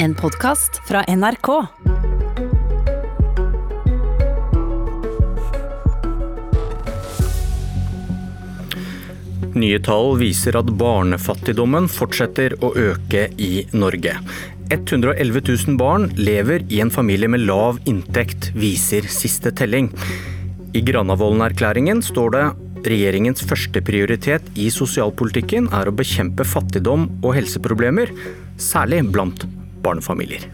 En podkast fra NRK. Nye tall viser at barnefattigdommen fortsetter å øke i Norge. 111 000 barn lever i en familie med lav inntekt, viser siste telling. I Granavolden-erklæringen står det regjeringens første prioritet i sosialpolitikken er å bekjempe fattigdom og helseproblemer, særlig blant barnefamilier.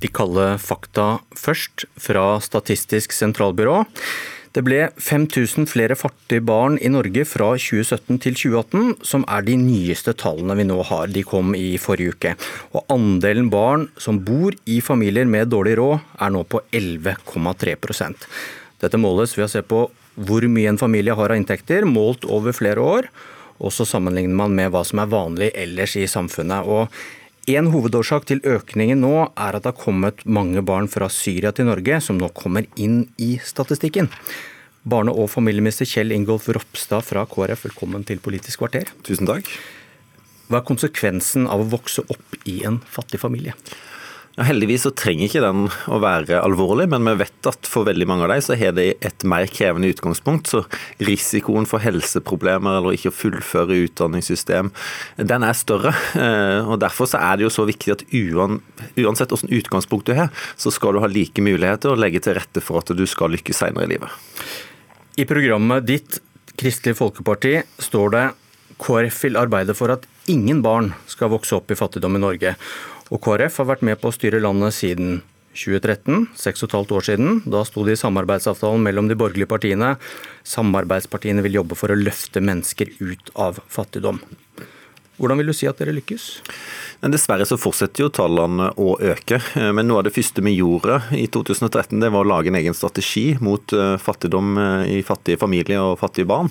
De kalde fakta først fra Statistisk sentralbyrå. Det ble 5000 flere fattige barn i Norge fra 2017 til 2018, som er de nyeste tallene vi nå har. De kom i forrige uke. Og andelen barn som bor i familier med dårlig råd, er nå på 11,3% Dette måles ved å se på hvor mye en familie har av inntekter, målt over flere år. Og så sammenligner man med hva som er vanlig ellers i samfunnet. Og en hovedårsak til økningen nå er at det har kommet mange barn fra Syria til Norge, som nå kommer inn i statistikken. Barne- og familieminister Kjell Ingolf Ropstad fra KrF, velkommen til Politisk kvarter. Tusen takk. Hva er konsekvensen av å vokse opp i en fattig familie? Ja, heldigvis så trenger ikke den å være alvorlig, men vi vet at for veldig mange av dem så har de et mer krevende utgangspunkt. Så risikoen for helseproblemer eller ikke å fullføre utdanningssystem, den er større. Eh, og Derfor så er det jo så viktig at uansett hvilket utgangspunkt du har, så skal du ha like muligheter og legge til rette for at du skal lykkes senere i livet. I programmet ditt, Kristelig Folkeparti, står det KrF vil arbeide for at ingen barn skal vokse opp i fattigdom i Norge. Og KrF har vært med på å styre landet siden 2013, seks og et halvt år siden. Da sto det i samarbeidsavtalen mellom de borgerlige partiene. Samarbeidspartiene vil jobbe for å løfte mennesker ut av fattigdom. Hvordan vil du si at dere lykkes? Men Dessverre så fortsetter jo tallene å øke. Men noe av det første vi gjorde i 2013, det var å lage en egen strategi mot eh, fattigdom eh, i fattige familier og fattige barn.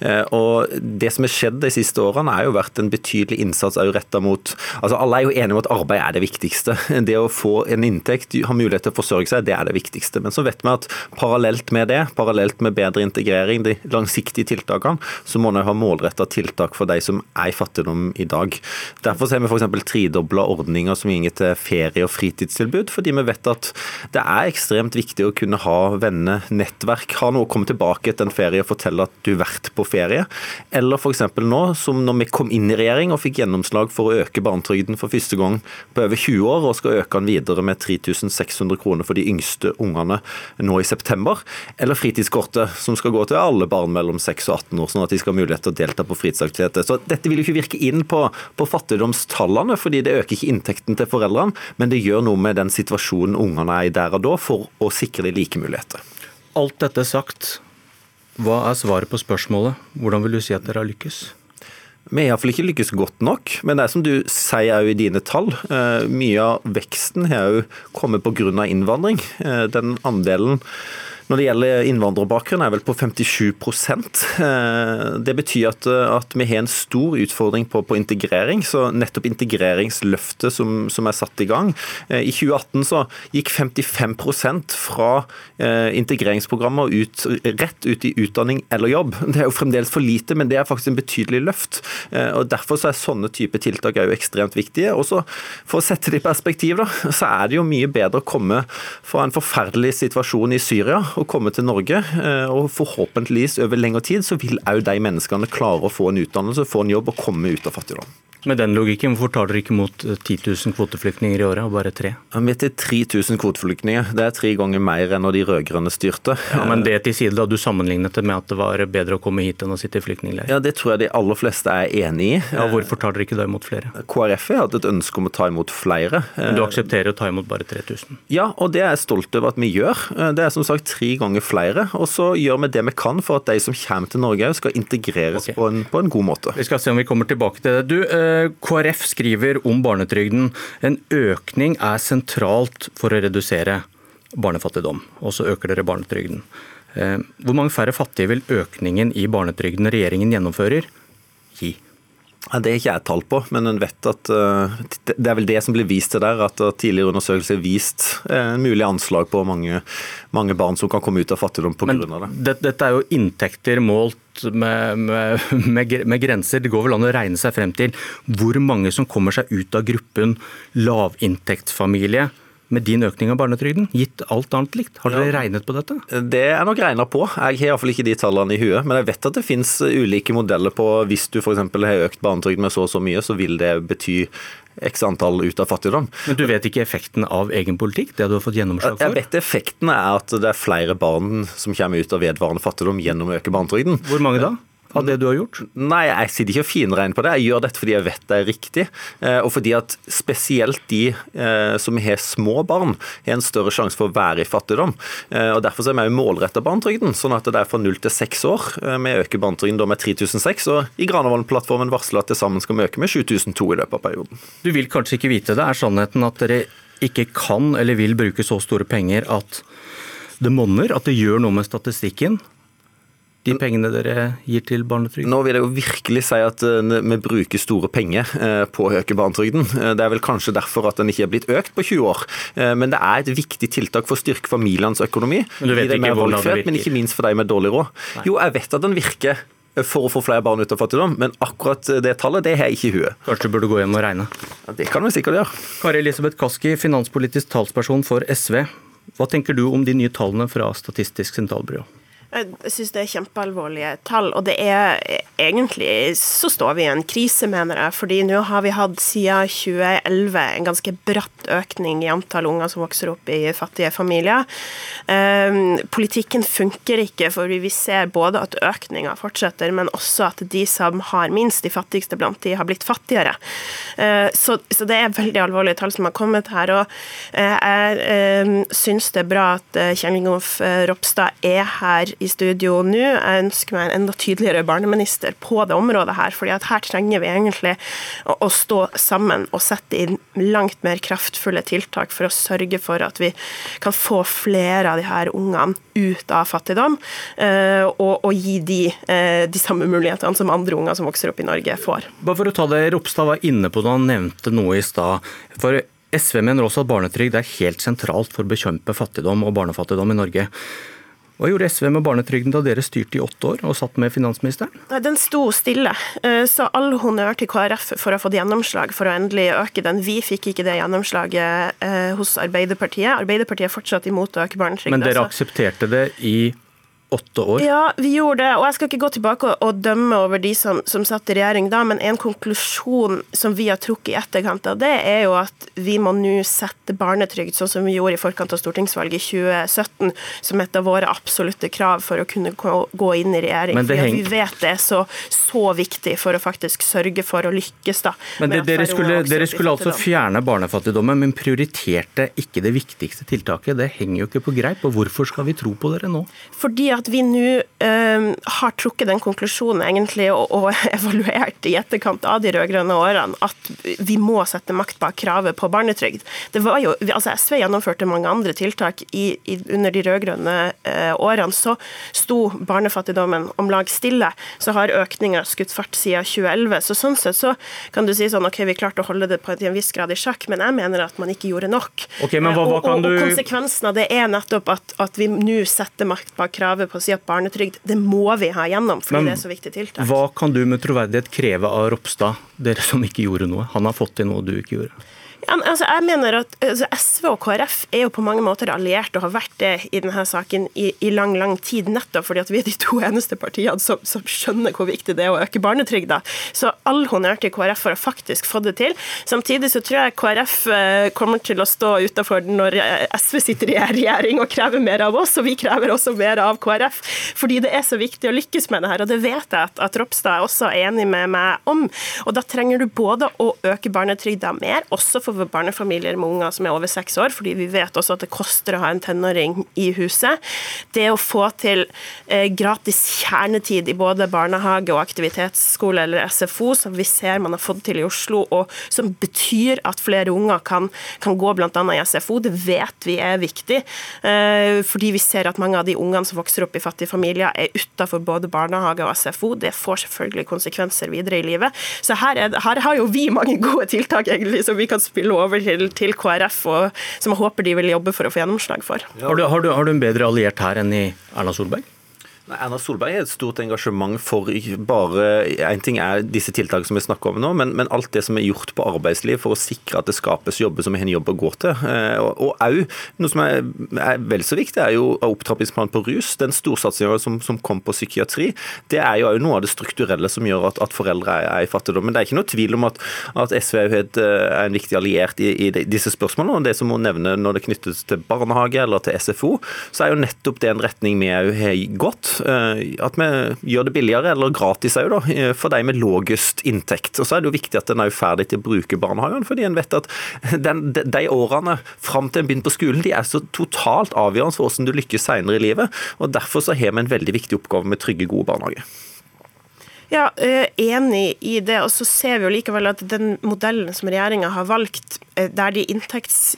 Eh, og Det som har skjedd de siste årene, er jo vært en betydelig innsats retta mot altså Alle er jo enige om at arbeid er det viktigste. Det å få en inntekt, ha mulighet til å forsørge seg, det er det viktigste. Men så vet vi at parallelt med det, parallelt med bedre integrering, de langsiktige tiltakene, så må en ha målretta tiltak for de som er i fattigdom i dag. Derfor ser vi f.eks tredobla ordninger som går til ferie- og fritidstilbud, fordi vi vet at det er ekstremt viktig å kunne ha venner, nettverk, ha noe å komme tilbake etter en ferie og fortelle at du har vært på ferie. Eller f.eks. nå, som når vi kom inn i regjering og fikk gjennomslag for å øke barnetrygden for første gang på over 20 år, og skal øke den videre med 3600 kroner for de yngste ungene nå i september. Eller fritidskortet, som skal gå til alle barn mellom 6 og 18 år, sånn at de skal ha mulighet til å delta på fritidsaktiviteter. Så dette vil jo ikke virke inn på, på fattigdomstallene, fordi det øker ikke inntekten til foreldrene, men det gjør noe med den situasjonen ungene er i der og da, for å sikre de like muligheter. Alt dette sagt, hva er svaret på spørsmålet? Hvordan vil du si at dere har lykkes? Vi har iallfall ikke lykkes godt nok, men det er som du sier òg i dine tall. Eh, mye av veksten har òg kommet pga. innvandring. Eh, den andelen når det gjelder innvandrerbakgrunn, er vel på 57 eh, Det betyr at, at vi har en stor utfordring på, på integrering. Så nettopp integreringsløftet som, som, er satt i gang eh, I 2018 så gikk 55 fra integreringsprogrammer ut, rett ut i utdanning eller jobb. Det er jo fremdeles for lite, men det er faktisk en betydelig løft. og Derfor så er sånne type tiltak er jo ekstremt viktige. Også For å sette det i perspektiv, da, så er det jo mye bedre å komme fra en forferdelig situasjon i Syria å komme til Norge. Eh, og Forhåpentligvis over lengre tid så vil òg de menneskene klare å få en utdannelse, få en jobb og komme ut av fattigdom. Med den logikken, hvorfor tar dere ikke imot 10 000 kvoteflyktninger i året, og bare tre? Vi er til 3000 kvoteflyktninger. Det er tre ganger mer enn når de rød-grønne styrte. Ja, Men det til side, da. Du sammenlignet det med at det var bedre å komme hit enn å sitte i flyktningleir. Ja, det tror jeg de aller fleste er enig i. Ja, Hvorfor tar dere ikke da imot flere? KrF har hatt et ønske om å ta imot flere. Men du aksepterer å ta imot bare 3000? Ja, og det er jeg stolt over at vi gjør. Det er som sagt tre ganger flere. Og så gjør vi det vi kan for at de som kommer til Norge skal integreres okay. på, en, på, en, god måte. Vi skal se om vi kommer tilbake til det. Du, eh, KrF skriver om barnetrygden en økning er sentralt for å redusere barnefattigdom, og så øker dere barnetrygden. Eh, hvor mange færre fattige vil økningen i barnetrygden regjeringen gjennomfører, gi? Ja, det er ikke jeg tall på, men en vet at uh, det er vel det som blir vist til der, at tidligere undersøkelser har vist uh, en mulig anslag på mange, mange, barn som kan komme ut av fattigdom pga. det. Dette er jo inntekter målt med, med, med, med, grenser. Det går vel an å regne seg frem til hvor mange som kommer seg ut av gruppen lavinntektsfamilie med din økning av barnetrygden, gitt alt annet likt? Har dere ja. regnet på dette? Det er nok regna på. Jeg har iallfall ikke de tallene i huet. Men jeg vet at det finnes ulike modeller på hvis du f.eks. har økt barnetrygden med så og så mye, så vil det bety x antall ut av fattigdom. Men du vet ikke effekten av egen politikk? Det du har fått gjennomslag for? Jeg vet effekten er at det er flere barn som kommer ut av vedvarende fattigdom gjennom å øke barnetrygden. Hvor mange da? Av det du har gjort? Nei, jeg sitter ikke og finregner på det. Jeg gjør dette fordi jeg vet det er riktig. Eh, og fordi at spesielt de eh, som har små barn, har en større sjanse for å være i fattigdom. Eh, og Derfor er vi målretta barnetrygden, sånn at det er fra null til seks år. Vi øker barnetrygden med 3006, og i Granavolden-plattformen varsler at til sammen skal vi øke med 7002 i løpet av perioden. Du vil kanskje ikke vite det. Er sannheten at dere ikke kan eller vil bruke så store penger at det monner, at det gjør noe med statistikken? De pengene dere gir til barnetrygden? Nå vil jeg jo virkelig si at eh, vi bruker store penger eh, på å øke barnetrygden. Eh, det er vel kanskje derfor at den ikke er blitt økt på 20 år. Men det er et viktig tiltak for å styrke familienes økonomi. Men du vet ikke hvordan det virker? Men ikke minst for de med dårlig råd. Jo, jeg vet at den virker for å få flere barn ut av fattigdom, men akkurat det tallet det har jeg ikke i huet. Kanskje du burde gå hjem og regne? Ja, det kan vi sikkert gjøre. Kari Elisabeth Kaski, finanspolitisk talsperson for SV. Hva tenker du om de nye tallene fra Statistisk sentralbyrå? Jeg syns det er kjempealvorlige tall. Og det er egentlig så står vi i en krise, mener jeg. fordi nå har vi hatt siden 2011 en ganske bratt økning i antall unger som vokser opp i fattige familier. Um, politikken funker ikke, for vi ser både at økninga fortsetter, men også at de som har minst, de fattigste blant de, har blitt fattigere. Uh, så, så, det er veldig alvorlige tall som har kommet her. og uh, Jeg uh, syns det er bra at Kjell Ingolf Ropstad er her i studio nå. Jeg ønsker meg en enda tydeligere barneminister på det området her. fordi at her trenger vi egentlig å, stå sammen og sette inn langt mer kraftfulle tiltak for å sørge for at vi kan få flere av de her ungene ut av fattigdom, eh, og, og gi de eh, de samme mulighetene som andre unger som vokser opp i Norge, får. Bare for å ta det Ropstad var inne på da han nevnte noe i stad. SV mener også at barnetrygd er helt sentralt for å bekjempe fattigdom og barnefattigdom i Norge. Hva gjorde SV med barnetrygden da dere styrte i åtte år og satt med finansministeren? Den sto stille, eh, så all honnør til KrF for å ha fått gjennomslag for å endelig øke den. Vi fikk ikke det gjennomslaget eh, hos Arbeiderpartiet. Arbeiderpartiet er fortsatt imot å øke barnetrygden. Men dere aksepterte det i åtte år? Ja, vi gjorde det. Og jeg skal ikke gå tilbake og dømme over de som, som satt i regjering da, men en konklusjon som vi har trukket i etterkant av det, er jo at vi må nå sette barnetrygd, sånn som vi gjorde i forkant av stortingsvalget i 2017, som et av våre absolutte krav for å kunne gå inn i regjering. Men heng... Vi vet det er så, så viktig for å faktisk sørge for å lykkes. da. Men det, dere skulle, dere skulle altså fjerne barnefattigdommen, men prioriterte ikke det viktigste tiltaket. Det henger jo ikke på greip. og Hvorfor skal vi tro på dere nå? Fordi at vi nå uh, har trukket den konklusjonen egentlig og, og evaluert i etterkant av de rød-grønne årene at vi må sette makt bak kravet på barnetrygd. Det var jo, altså SV gjennomførte mange andre tiltak i, i, under de rød-grønne uh, årene. Så sto barnefattigdommen om lag stille. Så har økninga skutt fart siden 2011. Så sånn sett så kan du si sånn OK, vi klarte å holde det på en viss grad i sjakk, men jeg mener at man ikke gjorde nok. Okay, hva, hva og, og, og, konsekvensen av det er nettopp at, at vi nå setter makt bak kravet på å si at barnetrygd det må vi ha gjennom, fordi Men, det er så viktig tiltak. Hva kan du med troverdighet kreve av Ropstad, dere som ikke gjorde noe? Han har fått til noe du ikke gjorde. Altså, jeg mener at altså, SV og KrF er jo på mange måter allierte og har vært det i denne saken i, i, lang lang tid, nettopp fordi at vi er de to eneste partiene som, som skjønner hvor viktig det er å øke barnetrygda. Så all honnør til KrF for å faktisk få det til. Samtidig så tror jeg KrF eh, kommer til å stå utafor når eh, SV sitter i regjering og krever mer av oss, og vi krever også mer av KrF. Fordi det er så viktig å lykkes med det her, og det vet jeg at, at Ropstad også er enig med meg om. Og da trenger du både å øke barnetrygda mer, også for barnefamilier med unger som er over seks år, fordi vi vet også at det koster å ha en tenåring i huset. Det å få til eh, gratis kjernetid i både barnehage og aktivitetsskole eller SFO, som vi ser man har fått til i Oslo, og som betyr at flere unger kan, kan gå bl.a. i SFO, det vet vi er viktig. Eh, fordi vi ser at mange av de ungene som vokser opp i fattige familier, er utafor både barnehage og SFO. Det får selvfølgelig konsekvenser videre i livet. Så her, er, her har jo vi mange gode tiltak egentlig som vi kan spille over til, til KrF, og som jeg håper de vil jobbe for å få gjennomslag for. Har du, har, du, har du en bedre alliert her enn i Erna Solberg? Erna Solberg har et stort engasjement for bare En ting er disse tiltakene som vi snakker om nå, men, men, alt det som er gjort på arbeidsliv for å sikre at det skapes jobber som har en jobb å gå til. Eh, og òg noe som er, er vel så viktig, er jo opptrappingsplanen på rus. Den storsatsinga som, som, kom på psykiatri, det er jo òg noe av det strukturelle som gjør at, at foreldre er, er, i fattigdom. Men det er ikke noe tvil om at, at SV er, et, er, en viktig alliert i, i, disse spørsmålene. Og det som hun nevner når det knyttes til barnehage eller til SFO, så er jo nettopp det en retning vi òg har gått. Eh, at vi gjør det billigere, eller gratis òg, eh, for de med lavest inntekt. Og så er det jo viktig at en er ferdig til å bruke barnehagen, fordi en vet at den, de årene fram til en begynner på skolen, de er så totalt avgjørende for hvordan du lykkes senere i livet. og Derfor så har vi en veldig viktig oppgave med trygge, gode barnehager. Ja, eh, Enig i det. og så ser vi jo likevel at den modellen som regjeringa har valgt, eh, der de inntekts-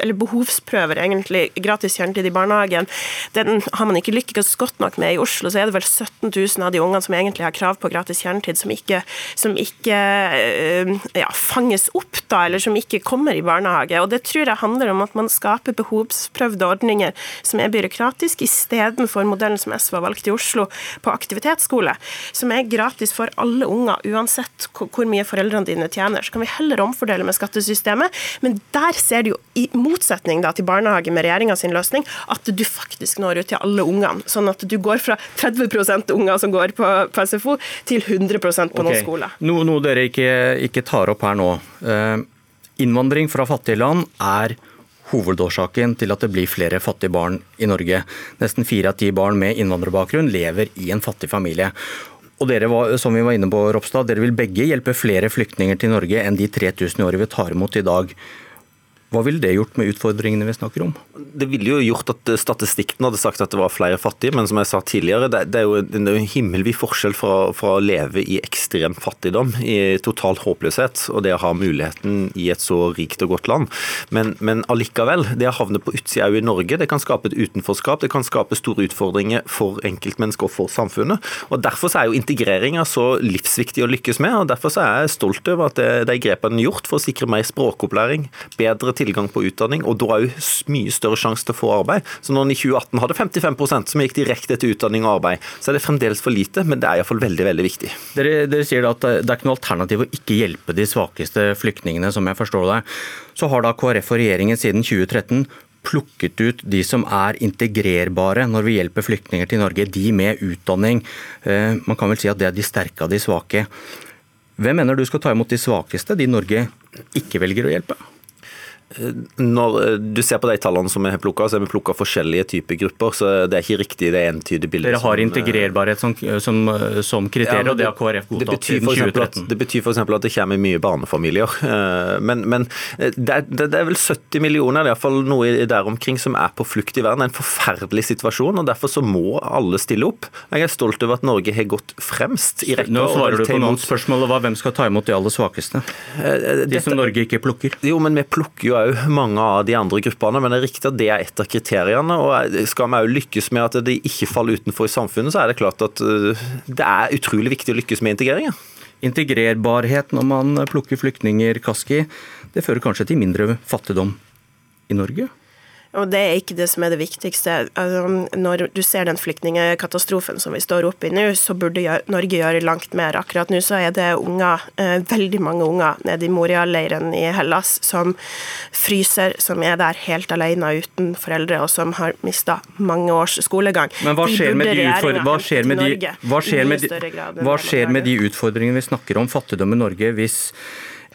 eller behovsprøver egentlig gratis kjernetid i barnehagen, den har man ikke lykkes godt nok med i Oslo. Så er det vel 17 000 av de ungene som egentlig har krav på gratis kjernetid, som ikke, som ikke eh, ja, fanges opp, da, eller som ikke kommer i barnehage. Og Det tror jeg handler om at man skaper behovsprøvde ordninger som er byråkratiske, istedenfor modellen som SV har valgt i Oslo, på aktivitetsskole, som er gratis gratis for alle unger, uansett hvor mye foreldrene dine tjener. Så kan vi heller omfordele med skattesystemet. Men der ser du jo, i motsetning da, til barnehage med regjeringa sin løsning, at du faktisk når ut til alle ungene. Sånn at du går fra 30% unger som går på, på SFO, til 100% på okay. noen skoler. Noe, noe dere ikke, ikke, tar opp her nå. Uh, innvandring fra fattige land er hovedårsaken til at det blir flere fattige barn i Norge. Nesten fire av ti barn med innvandrerbakgrunn lever i en fattig familie. Og dere var, som vi var inne på, Ropstad, dere vil begge hjelpe flere flyktninger til Norge enn de 3000 i året vi tar imot i dag. Hva ville det gjort med utfordringene vi snakker om? Det ville jo gjort at statistikken hadde sagt at det var flere fattige, men som jeg sa tidligere, det, er jo en, en himmelvid forskjell fra, fra, å leve i ekstrem fattigdom, i total håpløshet, og det å ha muligheten i et så rikt og godt land. Men, men allikevel, det å havne på utsida i Norge, det kan skape et utenforskap, det kan skape store utfordringer for enkeltmennesker og for samfunnet. og Derfor er jo integreringa så livsviktig å lykkes med, og derfor er jeg stolt over at det, de grepene er gjort for å sikre mer språkopplæring, bedre tilgang på utdanning, og da òg mye større sjanse til å få arbeid. Så når en i 2018 hadde 55% som gikk direkte til utdanning og arbeid, så er det fremdeles for lite, men det er iallfall veldig veldig viktig. Dere, dere sier at det er ikke noe alternativ å ikke hjelpe de svakeste flyktningene, som jeg forstår det. Så har da KrF og regjeringen siden 2013 plukket ut de som er integrerbare når vi hjelper flyktninger til Norge, de med utdanning. Eh, man kan vel si at det er de sterke av de svake. Hvem mener du skal ta imot de svakeste, de Norge ikke velger å hjelpe? Når eh, du ser på de tallene som vi har plukka, så har vi plukka forskjellige typer grupper. så Det er ikke riktig det entydige bildet. Dere har integrerbarhet som, som, som kriterium, ja, og det har KrF godtatt siden 2013. At, det betyr f.eks. at det kommer mye barnefamilier. Eh, men, men eh, det, er, det, er, vel 70 millioner, iallfall noe der omkring, som er på flukt i verden. En forferdelig situasjon, og derfor så må alle stille opp. Jeg er stolt over at Norge har gått fremst i rekka. Nå svarer du på noen spørsmål, hva, hvem skal ta imot de aller svakeste? De som Norge ikke plukker? Jo, men vi plukker jo òg mange av de andre gruppene, men det er riktig at det er et av kriteriene. og Skal vi òg lykkes med at de ikke faller utenfor i samfunnet, så er det klart at øh, det er utrolig viktig å lykkes med integreringen. Integrerbarhet når man plukker flyktninger, Kaski, det fører kanskje til mindre fattigdom i Norge? Og det er ikke det som er det viktigste. Altså, når du ser den flyktningkatastrofen som vi står oppe i nå, så burde Norge gjøre langt mer. Akkurat nå så er det unger, eh, veldig mange unger nede i Moria-leiren i Hellas som fryser, som er der helt alene uten foreldre, og som har mista mange års skolegang. Men hva skjer med de, hva skjer med de, hva skjer med de, hva skjer med de utfordringene vi snakker om, fattigdom i Norge, hvis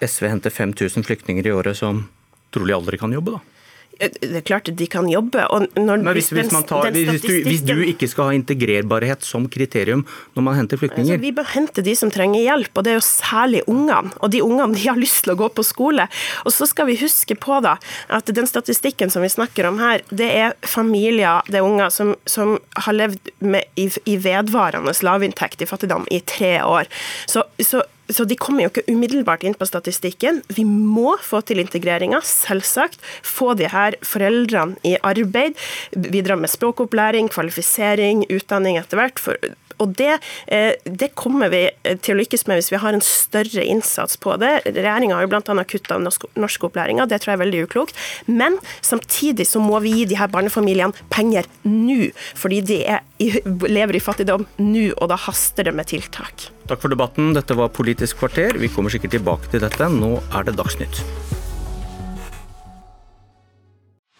SV henter 5000 flyktninger i året som trolig aldri kan jobbe, da? Det er klart de kan jobbe. Når, hvis, hvis, tar, hvis, du, hvis, du, ikke skal ha integrerbarhet som kriterium når man henter flyktninger? Altså, vi bør hente de som trenger hjelp, og det er jo særlig ungene. Og de ungene de har lyst til å gå på skole. Og så skal vi huske på da, at den statistikken som vi snakker om her, det er familier, det er unger som, som har levd med, i, i vedvarende lavinntekt i fattigdom i tre år. Så, så så de kommer jo ikke umiddelbart inn på statistikken. Vi må få til integreringa, selvsagt. Få de her foreldrene i arbeid. Bidra med språkopplæring, kvalifisering, utdanning etter hvert. For, og det, eh, det, kommer vi til å lykkes med hvis vi har en større innsats på det. Regjeringa har jo bl.a. kutta norskopplæringa, det tror jeg er veldig uklokt. Men samtidig så må vi gi de her barnefamiliene penger nå, fordi de er, lever i fattigdom nå, og da haster det med tiltak. Takk for debatten. Dette var Politisk kvarter. Vi kommer sikkert tilbake til dette. Nå er det Dagsnytt.